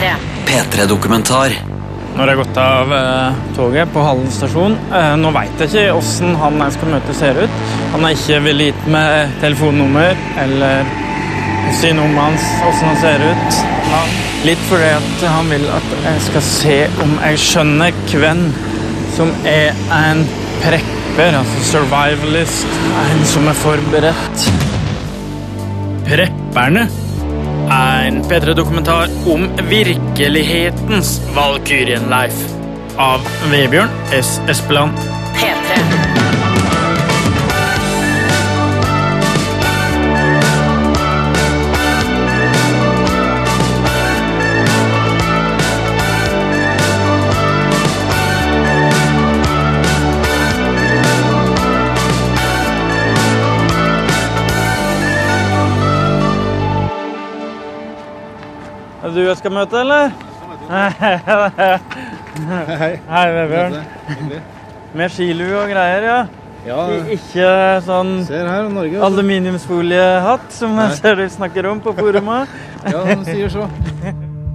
P3. P3-dokumentar. Når jeg har gått av eh, toget på Hallen stasjon eh, Nå veit jeg ikke åssen han jeg skal møte, ser ut. Han har ikke villet gitt meg telefonnummer eller si noe om hans, åssen han ser ut. Men litt fordi at han vil at jeg skal se om jeg skjønner hvem som er en prepper, altså survivalist. En som er forberedt. Prepperne er en P3-dokumentar om virkelighetens Valkyrien-Leif. Av Vebjørn S. Espeland. P3. Er det du jeg skal møte, eller? Hei. Hei, Vebjørn. Med skilue og greier, ja. Ja, Ikke sånn her, Norge. aluminiumsfoliehatt som jeg ser du snakker om på forumet. Ja, han sier så.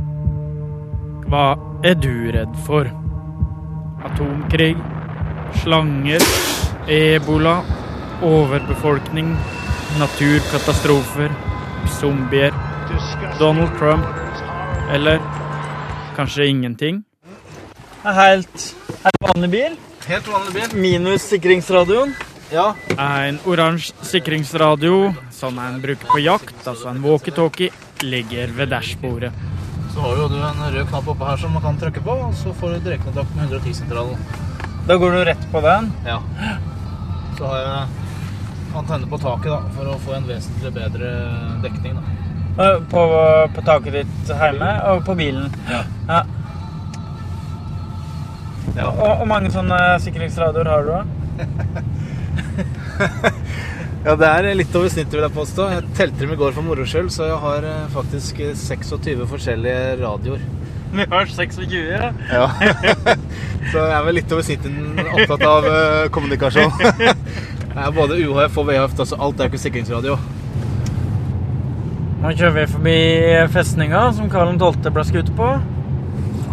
Hva er du redd for? Atomkrig? Slanger? Ebola? Overbefolkning? Naturkatastrofer? Zombier? Donald Trump? Eller kanskje ingenting? Helt, helt vanlig bil, Helt vanlig bil. minus sikringsradioen. Ja. En oransje sikringsradio, sånn en bruker på jakt, altså en walkietalkie, ligger ved dashbordet. Så har jo du en rød knapp oppe her som man kan trykke på, og så får du direktekontakt med 110-sentralen. Da går du rett på den. Ja. Så har jeg antenne på taket da, for å få en vesentlig bedre dekning. da. Eh, På, på taket ditt hjemme og på bilen. Ja. Ja. Ja. Og hvor mange sånne sikringsradioer har du? da? Ja, det er litt over snittet, vil jeg påstå. Jeg telte dem i går for moro skyld, så jeg har eh, faktisk eh, 26 forskjellige radioer. Vi har 26, ja. Ja. så jeg er vel litt over snittet opptatt av eh, kommunikasjon. Det er både UHF og VHF, altså alt er ikke sikringsradio. Nå kjører vi forbi festninga som Karl 12. ble skutt på.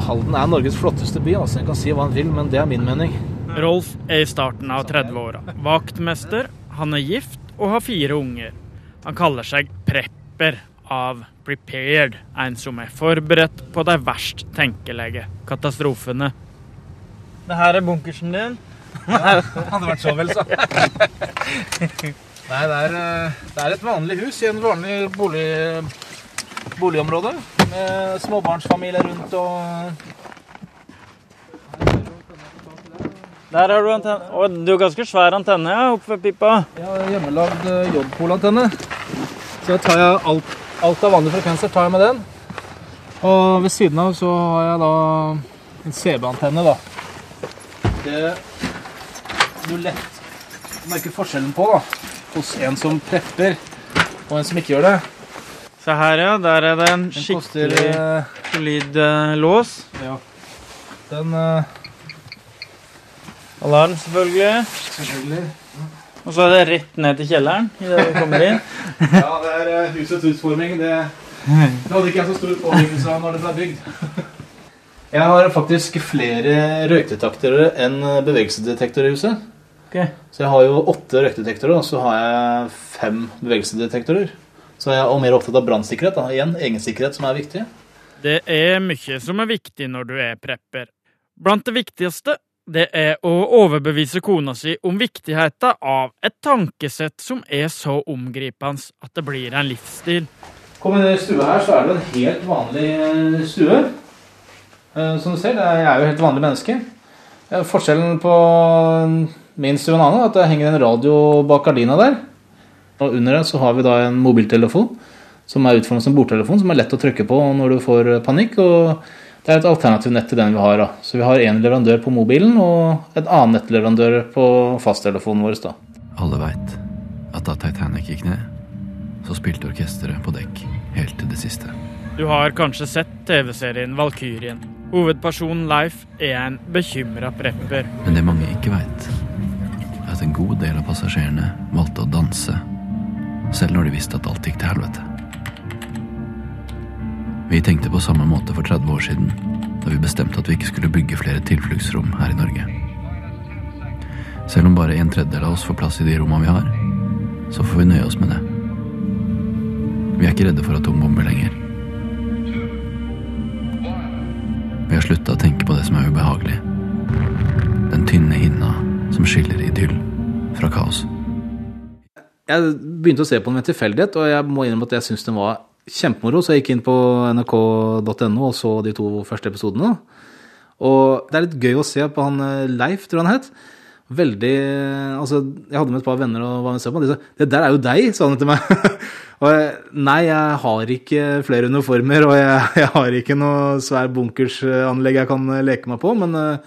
Halden er Norges flotteste by, altså. En kan si hva han vil, men det er min mening. Rolf er i starten av 30-åra. Vaktmester, han er gift og har fire unger. Han kaller seg prepper av prepared, en som er forberedt på de verst tenkelige katastrofene. Det her er bunkersen din. Hadde vært så vel, så. Nei, det er, eh, det er et vanlig hus i en vanlig bolig, boligområde. Med småbarnsfamilie rundt og Der har du antenne. Å, du har ganske svær antenne ja, oppe ved pipa. Jeg har hjemmelagd eh, J-polantenne. Så tar jeg alt, alt av vanlige frekvenser tar jeg med den. Og ved siden av så har jeg da en CB-antenne, da. Det du lett merker forskjellen på, da. Hos en som prepper, og en som ikke gjør det. Se her, ja. Der er det en Den skikkelig eh, solid eh, lås. Ja. Den uh, Alarm, selvfølgelig. Selvfølgelig. Og så er det rett ned til kjelleren idet du kommer inn. Ja, det er husets utforming. Det, det hadde ikke jeg så stor påvirkning av når det ble bygd. Jeg har faktisk flere røykdetektorer enn bevegelsesdetektorer i huset. Ok. Så jeg har jo åtte røykdetektorer, og så har jeg fem bevegelsesdetektorer. Så jeg er mer opptatt av brannsikkerhet. Igjen egensikkerhet som er viktig. Det er mye som er viktig når du er prepper. Blant det viktigste det er å overbevise kona si om viktigheten av et tankesett som er så omgripende at det blir en livsstil. Kommer inn i stua her, så er det en helt vanlig eh, stue. Eh, Som du ser, er- jeg er jo et helt vanlig menneske. Eh, Forskjellen på min du en annen at det henger en radio bak gardina der. Og under den så har vi da en mobiltelefon som er utformet som bordtelefon, som er lett å trykke på når du får eh, panikk. og det er et alternativ nett til den vi har. da. Så vi har én leverandør på mobilen og en annen nettleverandør på fasttelefonen vår. da. Alle veit at da Titanic gikk ned, så spilte orkesteret på dekk helt til det siste. Du har kanskje sett TV-serien Valkyrien. Hovedpersonen Leif er en bekymra prepper. Men det mange ikke veit, en god del av passasjerene valgte å danse, selv når de visste at alt gikk til helvete. Vi tenkte på samme måte for 30 år siden, da vi bestemte at vi ikke skulle bygge flere tilfluktsrom her i Norge. Selv om bare en tredjedel av oss får plass i de rommene vi har, så får vi nøye oss med det. Vi er ikke redde for atombomber lenger. Vi har slutta å tenke på det som er ubehagelig. Den tynne hinna som skiller idyll fra kaos. Jeg begynte å se på den ved tilfeldighet, og jeg må innrømme at jeg syntes den var kjempemoro. Så jeg gikk inn på nrk.no og så de to første episodene. Og det er litt gøy å se på han eh, Leif, tror jeg han het. Veldig Altså, jeg hadde med et par venner og var med og se på. De sa 'Det der er jo deg', sa han til meg. og jeg, nei, jeg har ikke flere uniformer, og jeg, jeg har ikke noe svær bunkersanlegg jeg kan leke meg på, men eh,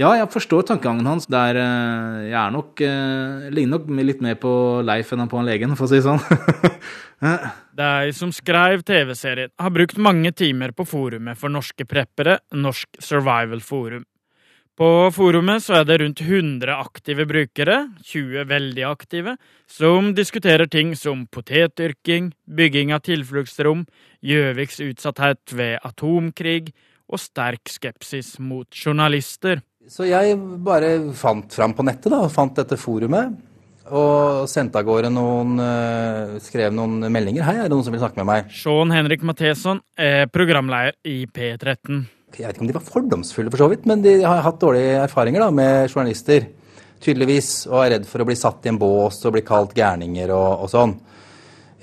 ja, jeg forstår tankegangen hans. Der eh, jeg er nok eh, Ligner nok litt mer på Leif enn på han legen, for å si det sånn. De som skrev TV-serien, har brukt mange timer på forumet for norske preppere, Norsk Survival Forum. På forumet så er det rundt 100 aktive brukere, 20 veldig aktive, som diskuterer ting som potetdyrking, bygging av tilfluktsrom, Gjøviks utsatthet ved atomkrig og sterk skepsis mot journalister. Så jeg bare fant fram på nettet, da, fant dette forumet. Og sendte av gårde noen uh, Skrev noen meldinger. Hei, er det noen som vil snakke med meg? Sean Henrik Matheson er programleder i P13. Jeg vet ikke om de var fordomsfulle, for så vidt, men de har hatt dårlige erfaringer da, med journalister. Tydeligvis. Og er redd for å bli satt i en bås og bli kalt gærninger og, og sånn.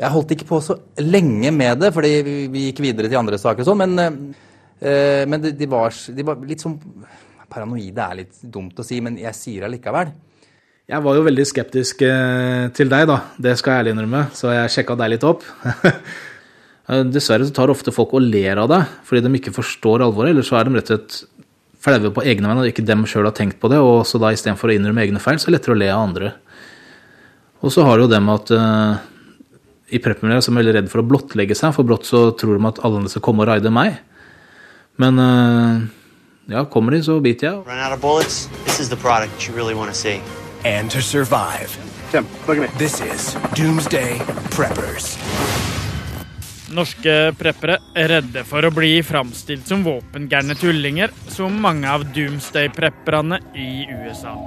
Jeg holdt ikke på så lenge med det, fordi vi, vi gikk videre til andre saker og sånn, men, uh, men de, de, var, de var litt sånn Paranoide er litt dumt å si, men jeg sier det allikevel. Jeg var jo veldig skeptisk eh, til deg, da. Det skal jeg ærlig innrømme, så jeg sjekka deg litt opp. Dessverre så tar ofte folk og ler av deg fordi de ikke forstår alvoret, eller så er de rett og slett flaue på egne vegne og ikke dem sjøl har tenkt på det, og så da istedenfor å innrømme egne feil, så er det lettere å le av andre. Og så har du jo det med at uh, i prep-miljøet er veldig redd for å blottlegge seg, for brått så tror de at alle andre skal komme og raide meg. Men uh, ja, kommer de, så biter jeg. Run out of bullets? This is the product you really want to see. And to survive. Tim, look at me. This is Doomsday Preppers. Norske preppere er redde for å bli framstilt som våpengærne tullinger, som mange av Doomsday-prepperne i USA.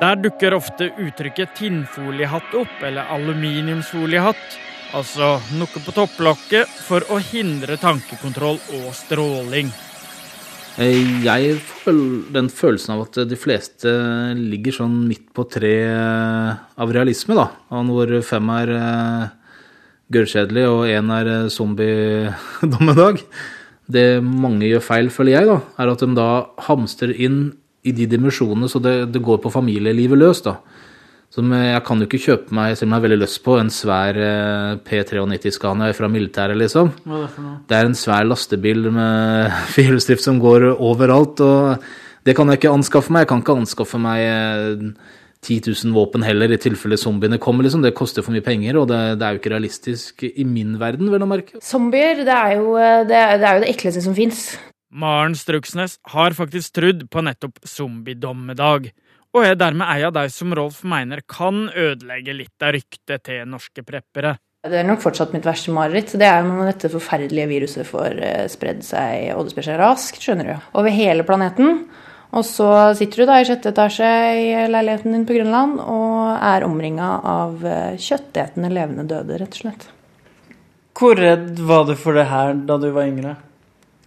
Der dukker ofte uttrykket tinnfoliehatt opp, eller aluminiumsfoliehatt, altså noe på topplokket for å hindre tankekontroll og stråling. Eh, jeg får den følelsen av at de fleste ligger sånn midt på tre eh, av realisme, da. Hvor fem er uh, gørrkjedelig og én er zombie-dommedag. Det mange gjør feil, føler jeg, da, er at de da hamstrer inn i de dimensjonene så det, det går på familielivet løs, da. Som jeg kan jo ikke kjøpe meg, selv om jeg har veldig lyst på, en svær eh, P93-Scania fra militæret, liksom. Hva er det for noe? Det er en svær lastebil med firehjulsdrift som går overalt, og det kan jeg ikke anskaffe meg. Jeg kan ikke anskaffe meg 10 eh, 000 våpen heller, i tilfelle zombiene kommer, liksom. Det koster for mye penger, og det, det er jo ikke realistisk i min verden, vel å merke. Zombier, det er jo eh, det, det, er jo det ekleste som fins. Maren Struksnes har faktisk trudd på nettopp zombiedommedag og er dermed ei av de som Rolf mener kan ødelegge litt av ryktet til norske preppere. Det er nok fortsatt mitt verste mareritt. Det er når dette forferdelige viruset får eh, spredd seg, og det sprer seg raskt, skjønner du. Over hele planeten. Og så sitter du da i sjette etasje i leiligheten din på Grønland og er omringa av eh, kjøttetende levende døde, rett og slett. Hvor redd var du for det her da du var yngre?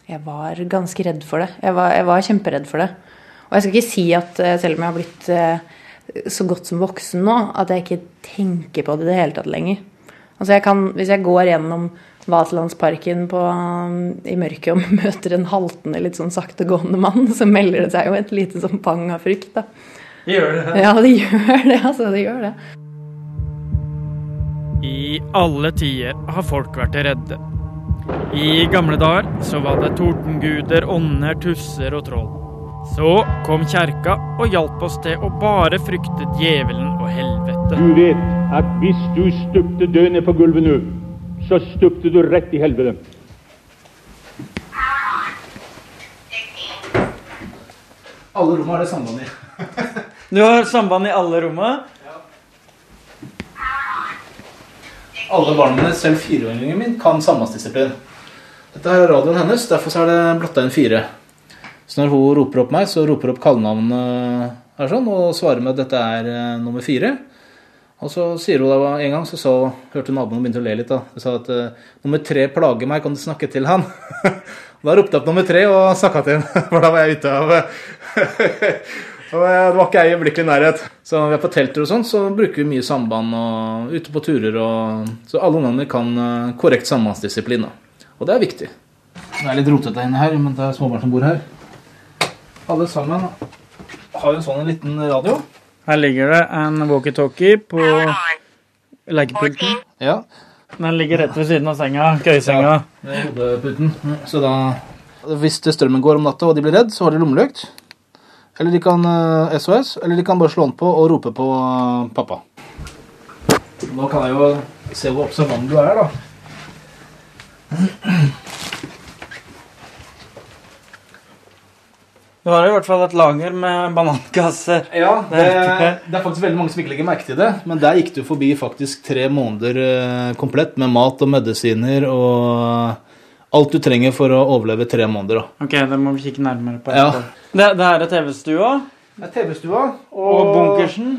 Jeg var ganske redd for det. Jeg var, jeg var kjemperedd for det. Og jeg skal ikke si at eh, selv om jeg har blitt eh, så godt som voksen nå, at jeg ikke tenker på det i det hele tatt lenger. Altså jeg kan, Hvis jeg går gjennom Vaterlandsparken i mørket og møter en haltende, litt sånn saktegående mann, så melder det seg jo et lite sånn pang av frykt. da. Gjør det? Ja, det gjør det. altså, det gjør det. I alle tider har folk vært redde. I gamle dager så var det tordenguder, ånder, tusser og troll. Så kom kjerka og hjalp oss til å bare frykte djevelen og helvete. Du vet at hvis du stupte død ned på gulvet nå, så stupte du rett i helvete. Alle rommene har det samband i. Du har samband i alle rommene? Alle barna selv fireåringen min, kan sambandsdisiplin. Dette er radioen hennes, derfor er det blotta inn fire. Når hun roper opp meg, så roper hun opp kallenavnet her sånn, og svarer med at dette er uh, nummer fire. Og så sier hun da en gang, så så hørte naboen begynte å le litt. da. Hun sa at uh, nummer tre plager meg, kan du snakke til han? Da ropte jeg opp nummer tre og snakka til han, for da var jeg ute av og Det var ikke jeg i øyeblikkelig nærhet. Så når vi er på telter og sånn, så bruker vi mye samband og ute på turer. og Så alle ungene kan eh, korrekt sambandsdisiplin. Og det er viktig. Det er litt rotete inne her, men det er småbarn som bor her. Alle sammen har en sånn liten radio. Her ligger det en walkietalkie på legepulten. Ja. Den ligger rett ved siden av senga. Køyesenga. Er hodeputen. Så da Hvis strømmen går om natta og de blir redd, så har de lommelykt. Eller de kan eh, SOS, eller de kan bare slå den på og rope på eh, pappa. Nå kan jeg jo se hvor observant du er, da. Du har i hvert fall et lager med banankasser. Ja, det, Det er faktisk veldig mange som ikke legger merke til det, men der gikk du forbi faktisk tre måneder eh, komplett med mat og medisiner og alt du trenger for å overleve tre måneder. da. Ok, det må vi kikke nærmere på. Ja. Det, det her er TV-stua Det er TV-stua og bunkersen.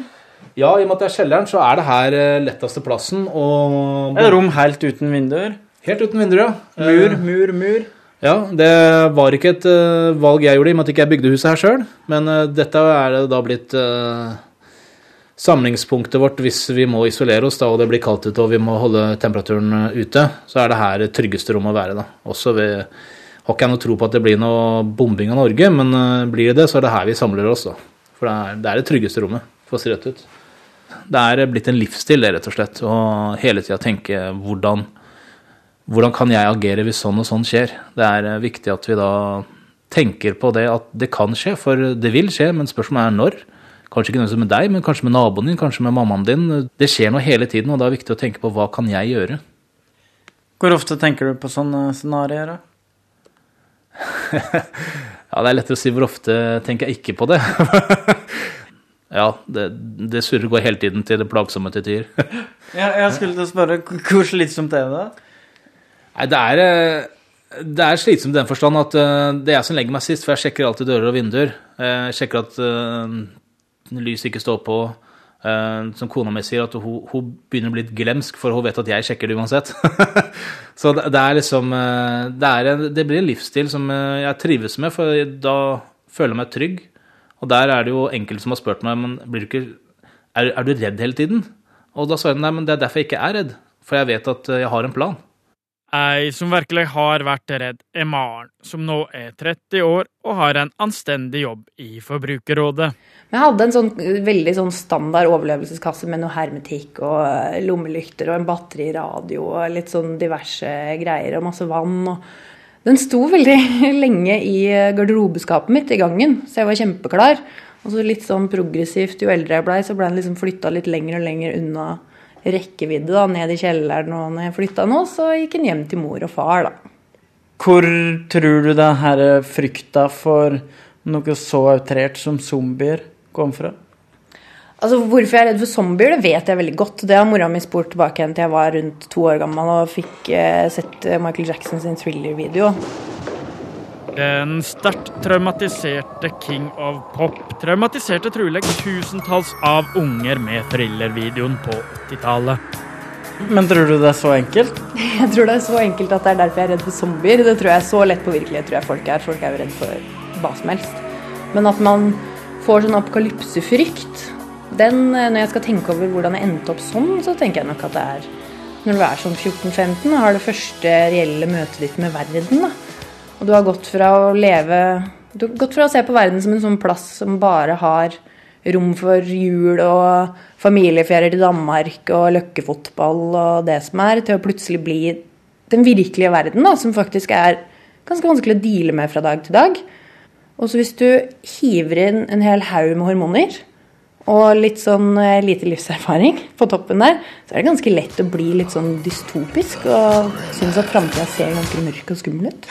Ja, i og med at det er kjelleren, så er det her eh, letteste plassen. Og Et rom helt uten vinduer. Helt uten vinduer, ja. Mur, Eh, mur, mur. Ja, det var ikke et uh, valg jeg gjorde, i og med at jeg ikke bygde huset her sjøl. Men uh, dette er da blitt uh, samlingspunktet vårt hvis vi må isolere oss da, og det blir kaldt ute og vi må holde temperaturen ute. Så er det her det tryggeste rommet å være. da. Også ved, har ikke jeg noe tro på at det blir noe bombing av Norge, men blir det det, så er det her vi samler oss. da. For det er, det er det tryggeste rommet, for å si rett ut. Det er blitt en livsstil, det, rett og slett. Å hele tida tenke hvordan hvordan kan jeg agere hvis sånn og sånn skjer? Det er eh, viktig at vi da tenker på det at det kan skje, for det vil skje, men spørsmålet er når. Kanskje ikke nødvendigvis med deg, men kanskje med naboen din, kanskje med mammaen din. Det skjer noe hele tiden, og da er det viktig å tenke på hva kan jeg gjøre? Hvor ofte tenker du på sånne scenarioer? da? Ja, det er lettere å si hvor ofte tenker jeg ikke på det. ja, det, det surrer går hele tiden til det plagsomme til tider. Jeg, jeg skulle til å spørre, hvor slitsomt er det? da? Nei, det er, eh, det er slitsomt i den forstand at eh, det er jeg som legger meg sist, for jeg sjekker alltid dører og vinduer. Jeg sjekker at lyset ikke står på. Eh, som kona mi sier, at hun, hun begynner å bli litt glemsk, for hun vet at jeg sjekker det uansett. Så det, det er liksom eh, det, er det blir en livsstil som eh, jeg trives med, for da føler jeg meg trygg. Og der er det jo enkelte som har spurt meg men blir du ikke, er, er du redd hele tiden. Og da svarer jeg nei, men det er derfor jeg ikke er redd. For jeg vet at eh, jeg har en plan. Ei som virkelig har vært redd, er Maren, som nå er 30 år og har en anstendig jobb i Forbrukerrådet. Jeg hadde en sånn veldig sånn standard overlevelseskasse med noe hermetikk og eh, lommelykter og en batteriradio og litt sånn diverse greier og masse vann. Og den sto veldig lenge i garderobeskapet mitt i gangen, så jeg var kjempeklar. Og så litt sånn progressivt, jo eldre jeg blei, så ble den liksom flytta litt lenger og lenger unna rekkevidde, da, ned i kjelleren. Og når jeg flytta nå, så gikk en hjem til mor og far, da. Hvor tror du det her frykta for noe så outrert som zombier kom fra? Altså, Hvorfor jeg er redd for zombier, det vet jeg veldig godt. Det har mora mi spurt tilbake til jeg var rundt to år gammel og fikk eh, sett Michael Jackson sin thriller-video. Den sterkt traumatiserte King of Pop traumatiserte trolig tusentalls av unger med thrillervideoen på 80-tallet. Men tror du det er så enkelt? Jeg tror det er så enkelt at det er derfor jeg er redd for zombier. Det tror jeg er så lett på virkelighet tror jeg folk er. Folk er jo redd for hva som helst. Men at man får sånn apokalypsefrykt den, eh, Når jeg skal tenke over hvordan jeg endte opp sånn, så tenker jeg nok at det er når du er sånn 14-15 og har det første reelle møtet ditt med verden. da. Og du har gått fra å leve Du har gått fra å se på verden som en sånn plass som bare har rom for jul og familieferier til Danmark og løkkefotball og det som er, til å plutselig bli den virkelige verden, da, som faktisk er ganske vanskelig å deale med fra dag til dag. Og så hvis du hiver inn en hel haug med hormoner og litt sånn eh, lite livserfaring på toppen der, så er det ganske lett å bli litt sånn dystopisk og synes at framtida ser ganske mørk og skummel ut.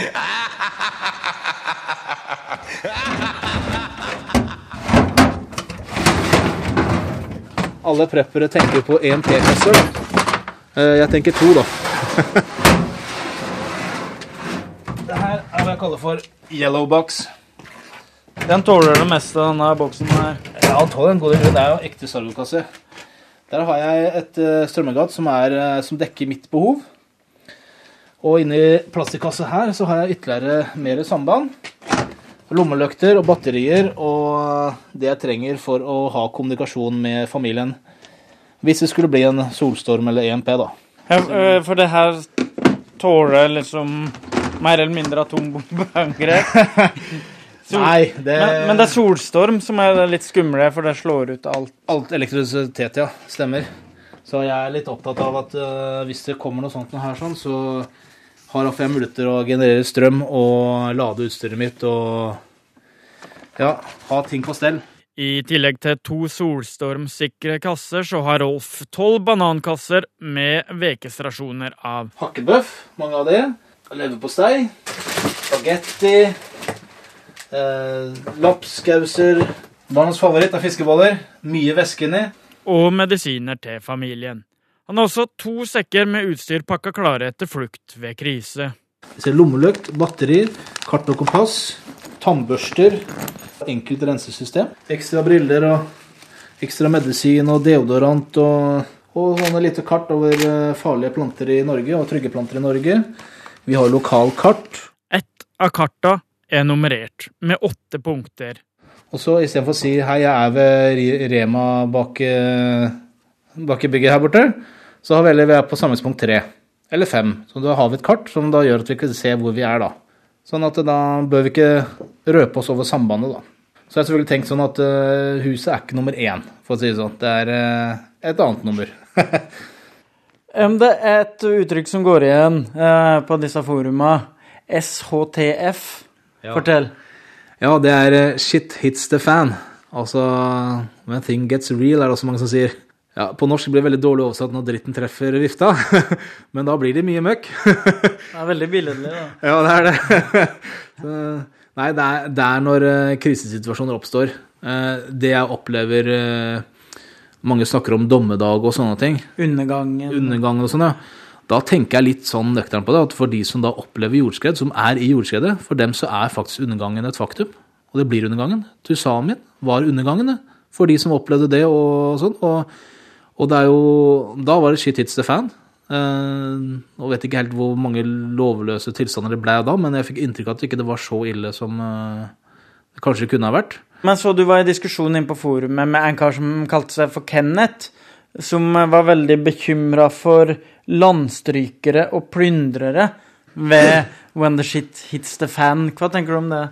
Alle preppere tenker på én T-kasse. Eh, Jeg tenker to, da. her er hva jeg kaller for yellow box. Den tåler det meste, denne boksen her. Ja, tåler en god del. Det er jo ekte Sargo-kasse. Der har jeg et strømmegatt som, er, eh, som dekker mitt behov. Og inni plastikkassa her så har jeg ytterligere mer samband. Lommelykter og batterier og det jeg trenger for å ha kommunikasjon med familien. Hvis det skulle bli en solstorm eller EMP, da. Ja, øh, for det her tåler liksom mer eller mindre atombombeangrep. Sol- Nei, det Men, men det er solstorm som er litt skumle, for det slår ut alt. Alt elektrisitet, ja. Stemmer. Så jeg er litt opptatt av at uh, hvis det kommer noe sånt noe her, sånn, så har jeg fem minutter å generere strøm og lade utstyret mitt og ja, ha ting på stell. I tillegg til to solstormsikre kasser, så har Rolf tolv banankasser med ukesrasjoner av Hakkebøff, mange av det. Leverpostei. Spagetti. Eh, lapskauser. Barnas favoritt er fiskeboller. Mye væske inni. og medisiner til familien. Han har også to sekker med utstyr pakka klare etter flukt ved krise. Vi ser lommelykt, batterier, kart og kompass, tannbørster, enkelt rensesystem. Ekstra briller og ekstra medisin og deodorant og, og sånne lite kart over eh, farlige planter i Norge og trygge planter i Norge. Vi har lokalkart. Ett av karta er nummerert med åtte punkter. Og så istedenfor å si hei, jeg er ved Rema bak, eh, bak i bygget her borte, så har vi heller vi er på samlingspunkt tre. Eller fem. Så da har vi et kart som da gjør at vi kan se hvor vi er da. Sånn at da bør vi ikke røpe oss over sambandet da. Så jeg har selvfølgelig tenkt sånn at eh, huset er ikke nummer én, for å si det sånn. Det er eh, et annet nummer. Det er et uttrykk som går igjen på disse foruma. SHTF. Ja. Fortell. Ja, det er eh, shit hits the fan. Altså when thing gets real, er det også mange som sier. Ja, På norsk blir det veldig dårlig oversatt når dritten treffer vifta, men da blir det mye møkk. Det er veldig billedlig, da. Ja, det er det. Så, Nei, det er, det er når eh, krisesituasjoner oppstår. Eh, det jeg opplever Mange snakker om dommedag og sånne ting. Undergangen. Undergangen og sånn, ja. Da tenker jeg litt sånn nøkternt på det, at for de som da opplever jordskred, som er i jordskredet, for dem så er faktisk undergangen et faktum. Og det blir undergangen. Tusamien var undergangen. For de som opplevde det og sånn. Og, og det er jo Da var det shit hits the fan. Uh, og vet ikke helt hvor mange lovløse tilstander det ble da, men jeg fikk inntrykk av at det ikke var så ille som uh, det kanskje kunne ha vært. Men så du var i diskusjon inne på forumet med en kar som kalte seg for Kenneth, som var veldig bekymra for landstrykere og plyndrere ved When the shit hits the fan. Hva tenker du om det?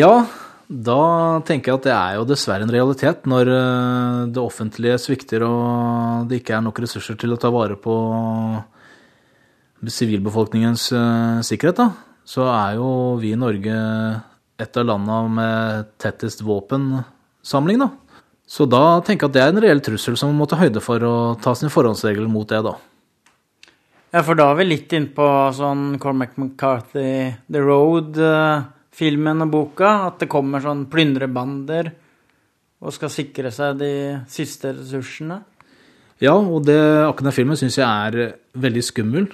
Ja, da tenker jeg at det er jo dessverre en realitet når eh, det offentlige svikter og det ikke er nok ressurser til å ta vare på sivilbefolkningens eh, sikkerhet, da. Så er jo vi i Norge et av landene med tettest våpensamling, da. Så da tenker jeg at det er en reell trussel som man må ta høyde for å ta sine forhåndsregler mot det, da. Ja, for da er vi litt innpå sånn Cormac McCarthy, The Road-filmen og boka. At det kommer sånn plyndrebander og skal sikre seg de siste ressursene. Ja, og det, akkurat den filmen syns jeg er veldig skummel.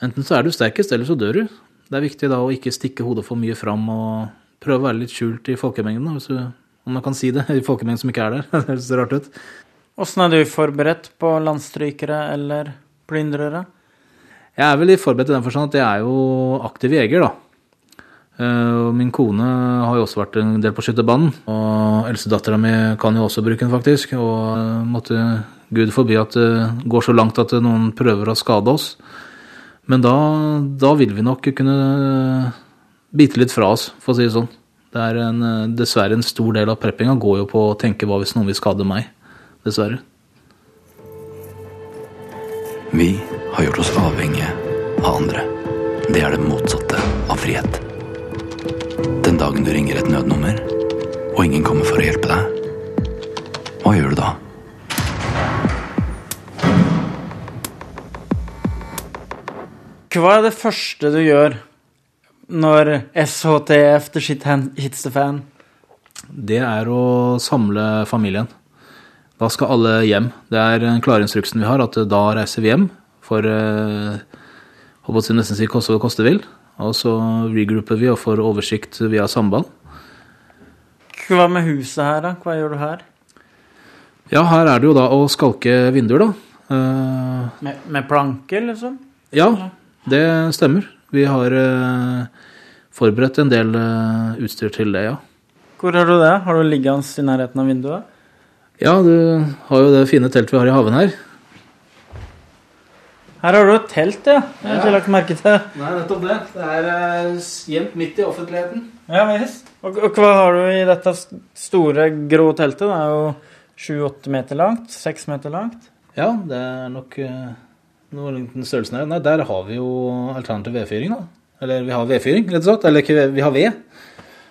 Enten så er du sterkest, eller så dør du. Det er viktig da å ikke stikke hodet for mye fram og prøve å være litt skjult i folkemengden, hvis du, om man kan si det, i folkemengden som ikke er der. Det høres rart ut. Åssen er du forberedt på landstrykere eller plyndrere? Jeg er vel forberedt i den forstand at jeg er jo aktiv jeger, da. Eh, Min kone har jo også vært en del på skytterbanen. Og eldstedattera mi kan jo også bruke den, faktisk. Og eh, måtte Gud forby at det går så langt at noen prøver å skade oss. Men da, da vil vi nok kunne bite litt fra oss, for å si det sånn. Det er en, eh, dessverre en stor del av preppinga går jo på å tenke hva hvis noen vil skade meg. Dessverre. Vi har gjort oss avhengige av andre. Det er det motsatte av frihet. Den dagen du ringer et nødnummer, og ingen kommer for å hjelpe deg, hva gjør du da? Hva er det første du gjør når SHTF, the shit hits the fan? Det er å samle familien. Da skal alle hjem. Det er den klare instruksen vi har, at da reiser vi hjem. For eh, håper å si nesten si koste hva det koste vil. Og så regrouper vi og får oversikt via samband. Hva med huset her, da? Hva gjør du her? Ja, her er det jo da å skalke vinduer, da. Eh, Med, med planke, liksom? ja, det stemmer. Vi har eh, forberedt en del eh, utstyr til det, ja. Hvor har du det? Har du liggende i nærheten av vinduet? Ja, du har jo det fine teltet vi har i haven her. Her har du et telt, ja. Jeg har ja. ikke lagt merke til. Nei, nettopp det. Det er gjemt midt i offentligheten. Ja, visst. Og, og hva har du i dette store, grå teltet? Det er jo sju-åtte meter langt. Seks meter langt. Ja, det er nok den størrelsen her. Nei, der har vi jo alternativ vedfyring, da. Eller vi har vedfyring, rett og slett. Eller ikke ved, vi har ved.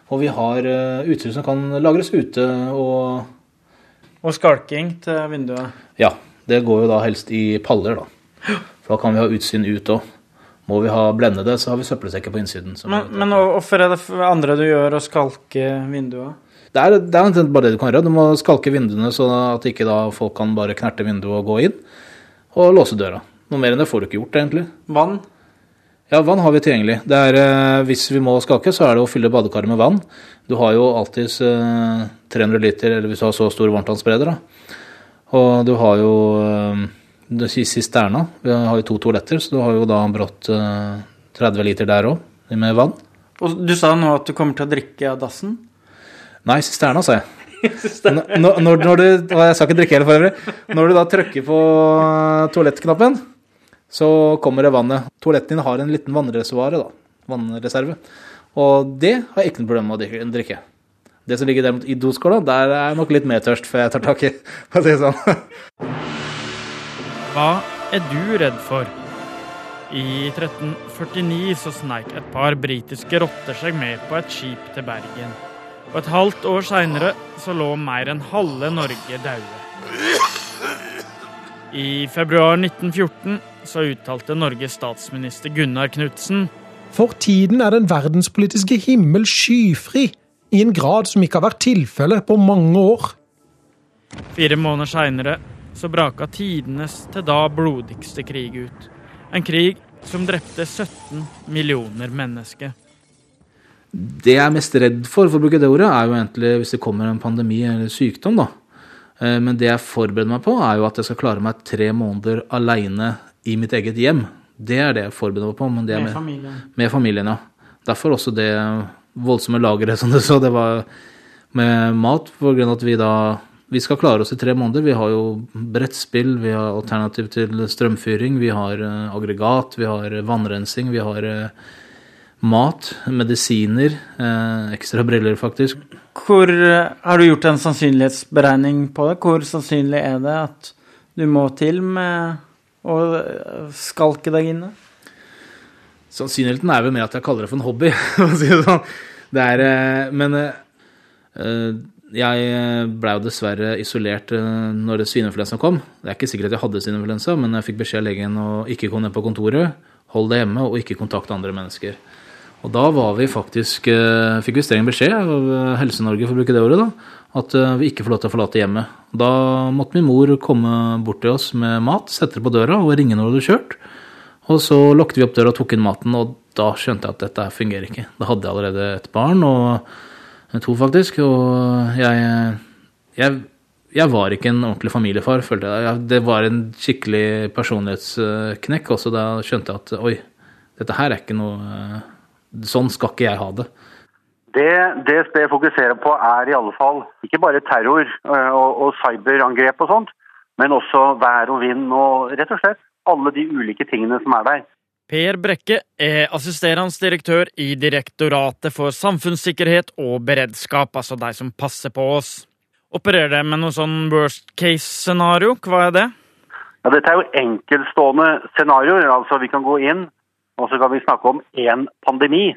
Og vi har uh, utstyr som kan lagres ute og Og skalking til vinduet. Ja, det går jo da helst i paller, da. For da kan vi ha utsyn ut òg. Må vi ha blendede, så har vi søppelsekker på innsiden. som- Men, men hvorfor er det andre du gjør å skalke vinduet? Det er, det er bare det du kan gjøre. Du må skalke vinduene så at ikke da folk kan bare knerte vinduet og gå inn. Og låse døra. Noe mer enn det får du ikke gjort, egentlig. Vann? Ja, vann har vi tilgjengelig. Det er, eh, hvis vi må skake, så er det å fylle badekaret med vann. Du har jo alltids eh, 300 liter, eller hvis du har så stor varmtvannsspreder, da. Og du har jo eh, sisterna. Vi har jo to toaletter, så du har jo da brått eh, 30 liter der òg, med vann. Og du sa nå at du kommer til å drikke av dassen? Nei, sisterna, sa jeg. Når, når, når du, og jeg sa ikke drikke heller for øvrig. Når du da trykker på toalettknappen, så kommer det vannet. Toaletten din har en liten vannreservoar, da. Vannreserve. Og det har jeg ikke noe problem med å drikke. Det som ligger derimot i doskåla, der er jeg nok litt mer tørst før jeg tar tak i. For å si det sånn. Hva er du redd for? I 1349 så sneik et par britiske rotter seg med på et skip til Bergen. Og et halvt år seinere så lå mer enn halve Norge daue. I februar 1914 så uttalte Norges statsminister Gunnar Knudsen For tiden er den verdenspolitiske himmel skyfri, i en grad som ikke har vært tilfellet på mange år. Fire måneder seinere så braka tidenes til da blodigste krig ut. En krig som drepte 17 millioner mennesker. Det jeg er mest redd for, for å bruke det ordet, er jo egentlig hvis det kommer en pandemi eller sykdom, da. Eh, Men det jeg forbereder meg på, er jo at jeg skal klare meg tre måneder aleine i mitt eget hjem. Det er det jeg forbereder meg på. Men det er Med familien. Med familien, ja. Derfor også det voldsomme lageret, som du sa. Det var med mat, på grunn av at vi da Vi skal klare oss i tre måneder. Vi har jo brettspill, vi har alternativ til strømfyring, vi har eh, aggregat, vi har vannrensing, vi har eh, mat, medisiner, eh, ekstra briller, faktisk. Hvor, eh, har du gjort en sannsynlighetsberegning på det? Hvor sannsynlig er det at du må til med å eh, skalke deg inne? Sannsynligheten er vel mer at jeg kaller det for en hobby, si det sånn. Er, eh, men eh, jeg ble jo dessverre isolert når svineinfluensaen kom. Det er ikke sikkert at jeg hadde svineinfluensa, men jeg fikk beskjed av legen å ikke gå ned på kontoret, hold deg hjemme og ikke kontakte andre mennesker. Og da var vi faktisk, eh, fikk vi streng beskjed av eh, Helse-Norge, for å bruke det ordet, da, at eh, vi ikke får lov til å forlate hjemmet. Da måtte min mor komme bort til oss med mat, sette det på døra og ringe når du hadde kjørt. Og så lukket vi opp døra og tok inn maten, og da skjønte jeg at dette fungerer ikke. Da hadde jeg allerede et barn, og to faktisk, og jeg, jeg, jeg var ikke en ordentlig familiefar, følte jeg. Det var en skikkelig personlighetsknekk også, da skjønte jeg at oi, dette her er ikke noe Sånn skal ikke jeg ha det. Det DSB fokuserer på er i alle fall ikke bare terror øh, og, og cyberangrep og sånt, men også vær og vind og rett og slett alle de ulike tingene som er der. Per Brekke er assisterende direktør i Direktoratet for samfunnssikkerhet og beredskap, altså de som passer på oss. Opererer det med noe sånn worst case-scenario? Hva er det? Ja, dette er jo enkeltstående scenarioer. altså Vi kan gå inn og så kan vi snakke om én pandemi.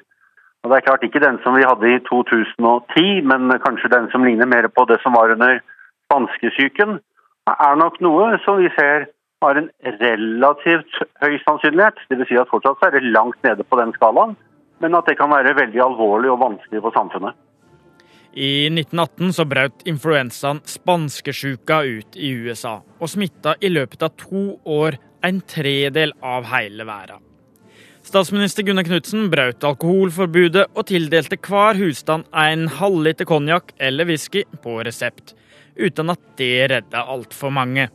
Og Det er klart ikke den som vi hadde i 2010, men kanskje den som ligner mer på det som var under spanskesyken, er nok noe som vi ser har en relativt høy sannsynlighet. Dvs. Si at fortsatt er det langt nede på den skalaen, men at det kan være veldig alvorlig og vanskelig for samfunnet. I 1918 så brøt influensaen spanskesjuka ut i USA, og smitta i løpet av to år en tredel av hele verden. Statsminister Gunnar Knudsen brøt alkoholforbudet og tildelte hver husstand en halvliter konjakk eller whisky på resept, uten at det redda altfor mange.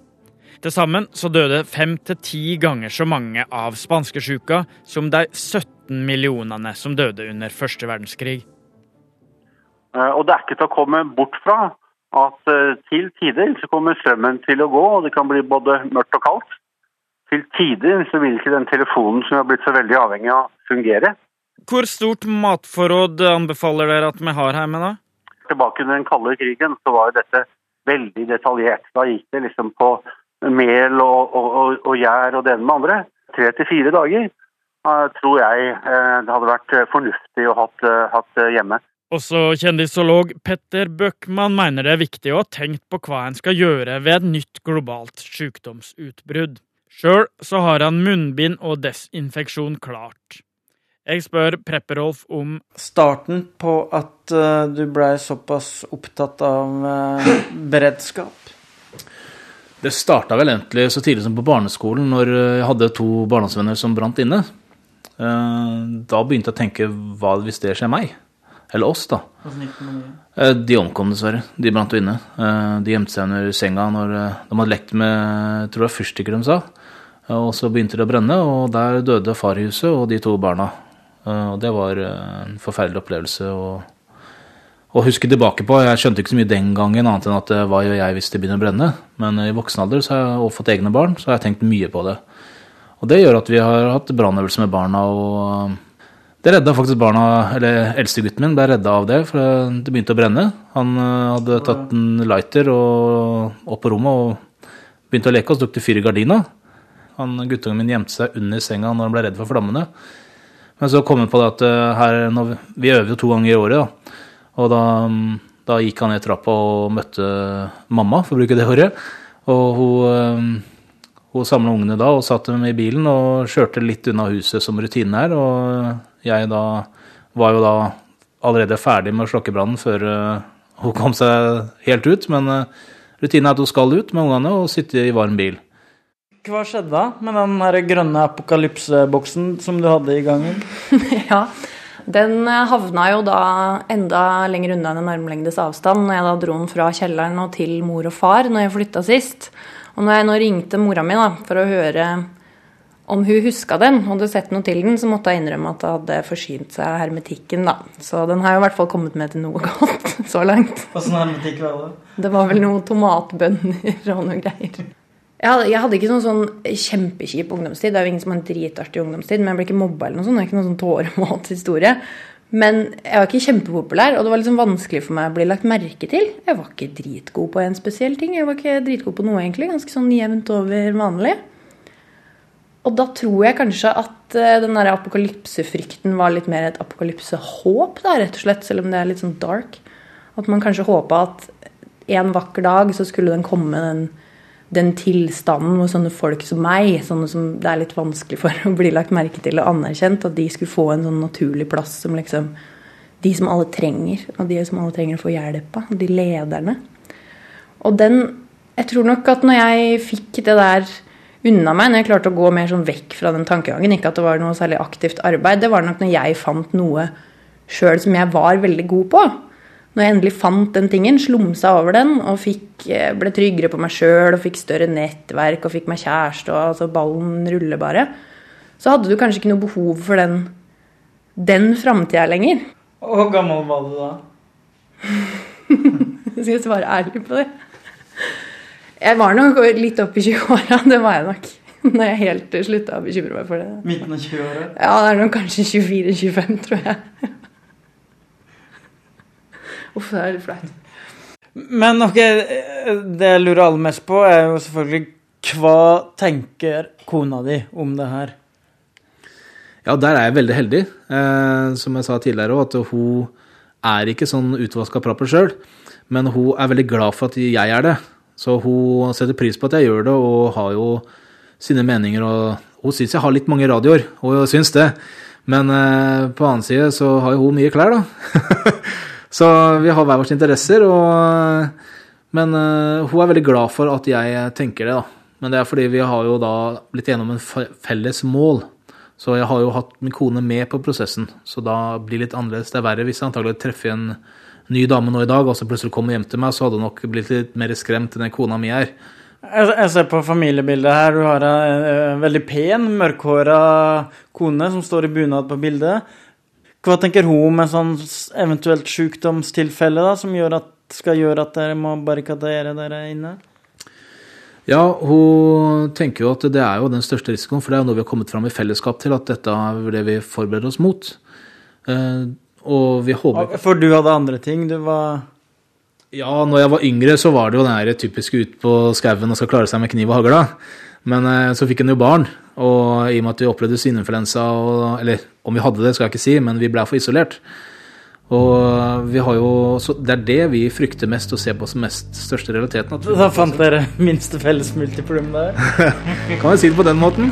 Til sammen så døde fem til ti ganger så mange av spanskesjuka som de 17 millionene som døde under første verdenskrig. Eh, Og det er ikke til å komme bort fra at eh, til tider så kommer strømmen til å gå, og det kan bli både mørkt og kaldt. Til tider så vil ikke den telefonen som vi har blitt så veldig avhengig av, fungere. Hvor stort matforråd anbefaler dere at vi har hjemme da? Tilbake under den kalde krigen så var jo dette veldig detaljert. Da gikk det liksom på mel og, og, og, og gjær og det ene med andre. Tre til fire dager tror jeg eh, det hadde vært eh, fornuftig å hatt, eh, hatt hjemme. Også kjendisolog Petter Bøckmann mener det er viktig å ha tenkt på hva en skal gjøre ved et nytt globalt sykdomsutbrudd. Sjøl så har han munnbind og desinfeksjon klart. Jeg spør Prepperolf om Starten på at uh, du blei såpass opptatt av uh, beredskap. Det starta vel egentlig så tidlig som på barneskolen, når jeg hadde to barndomsvenner som brant inne. Eh, Da begynte jeg å tenke hva hvis det skjer meg? Eller oss, da. Eh, De omkom dessverre. De brant jo inne. Eh, De gjemte seg under senga når eh, de hadde lekt med jeg tror var fyrstikker, de sa. Og så begynte det å brenne, og der døde far i huset og de to barna. Og det var en forferdelig opplevelse å, å huske tilbake på. Jeg skjønte ikke så mye den gangen, annet enn at hva gjør jeg hvis det begynner å brenne? Men i voksen alder så har jeg også fått egne barn, så har jeg tenkt mye på det. Og det gjør at vi har hatt brannøvelse med barna, og det redda faktisk barna, eller eldstegutten min ble redda av det, for det begynte å brenne. Han eh, hadde tatt en lighter og opp på rommet og begynte å leke, og så tok det fyr i gardina. Han, Guttungen min gjemte seg under senga når han ble redd for flammene. Men så kom han på det at eh, her, vi, øver jo to ganger i året, da. Og da, da gikk han ned trappa og møtte mamma, for å bruke det året. Og hun, eh, hun samla ungene da og satte dem i bilen og kjørte litt unna huset som rutinen er. Og jeg da var jo da allerede ferdig med å slokke brannen før eh, hun kom seg helt ut. Men eh, rutinen er at hun skal ut med ungene og sitte i varm bil. Hva skjedde da med den her grønne apokalypseboksen som du hadde i gangen? ja, den eh, havna jo da enda lenger unna enn en armlengdes avstand når jeg da dro den fra kjelleren og til mor og far når jeg flytta sist. Og når jeg nå ringte mora mi da, for å høre om hun huska den, hadde sett noe til den, så måtte jeg innrømme at det hadde forsynt seg hermetikken, da. Så den har jo i hvert fall kommet med til noe godt så langt. Åssen hermetikk var det? Det var vel noen tomatbønner og noe greier. Jeg hadde, jeg hadde ikke noen sånn kjempekjip ungdomstid. Det er jo ingen som har en dritartig ungdomstid, men jeg ble ikke mobba eller noe sånt. Det er ikke noen sånn tårevåt historie. Men jeg var ikke kjempepopulær, og det var liksom vanskelig for meg å bli lagt merke til. Jeg var ikke dritgod på en spesiell ting. Jeg var ikke dritgod på noe, egentlig. Ganske sånn jevnt over vanlig. Og da tror jeg kanskje at eh, den der apokalypsefrykten var litt mer et apokalypsehåp, da, rett og slett, selv om det er litt sånn dark. At man kanskje håpa at en vakker dag så skulle den komme, den, den tilstanden hvor sånne folk som meg, sånne som det er litt vanskelig for å bli lagt merke til og anerkjent, at de skulle få en sånn naturlig plass som liksom de som alle trenger, og de som alle trenger å få hjelp av, de lederne. Og den Jeg tror nok at når jeg fikk det der unna meg, når jeg klarte å gå mer sånn vekk fra den tankegangen, ikke at det var noe særlig aktivt arbeid, det var nok når jeg fant noe sjøl som jeg var veldig god på. Når jeg endelig fant den tingen, slumsa over den og fikk, ble tryggere på meg sjøl og fikk større nettverk og fikk meg kjæreste og altså ballen ruller bare, så hadde du kanskje ikke noe behov for den, den framtida lenger. Hvor gammel var du da? Skal jeg svare ærlig på det? Jeg var nok litt opp i 20-åra, det var jeg nok. Når jeg helt slutta å bekymre meg for det. Midten av 20-åra? Ja, det er nok kanskje 24-25, tror jeg. Uff, det er litt flaut. Men ok, det jeg lurer aller mest på, er jo selvfølgelig hva tenker kona di om det her? Ja, der er jeg veldig heldig. Eh, som jeg sa tidligere òg, at hun er ikke sånn utvaska prapper sjøl. Men hun er veldig glad for at jeg er det. Så hun setter pris på at jeg gjør det, og har jo sine meninger. Og hun syns jeg har litt mange radioer, hun syns det. Men eh, på annen side så har jo hun mye klær, da. så vi har hver våre interesser. Og, men eh, hun er veldig glad for at jeg tenker det, da. Men det er fordi vi har jo da blitt gjennom en felles mål. Så jeg har jo hatt min kone med på prosessen, så da blir det litt annerledes. Det er verre hvis jeg antagelig treffer en ny dame nå i dag, og så plutselig kommer hjem til meg, så hadde hun nok blitt litt mer skremt enn den kona mi er. Jeg, ser på familiebildet her. Du har en eh, veldig pen, mørkhåra kone som står i bunad på bildet. Hva tenker hun om et sånn eventuelt sykdomstilfelle da, som gjør at, skal gjøre at dere må barrikadere dere inne? Ja, hun tenker jo at det er jo den største risikoen, for det er jo noe vi har kommet fram i fellesskap til, at dette er det vi forbereder oss mot. Og vi håper For du hadde andre ting? Du var Ja, når jeg var yngre, så var det jo den typiske ut på skauen og skal klare seg med kniv og hagla. Men eh, så fikk en jo barn, og i og med at vi opplevde svineinfluensa Eller om vi hadde det, skal jeg ikke si, men vi ble for isolert. Og vi har jo Så det er det vi frykter mest og ser på som mest største realiteten. Da fant dere minste felles multiplum der? kan vi si det på den måten?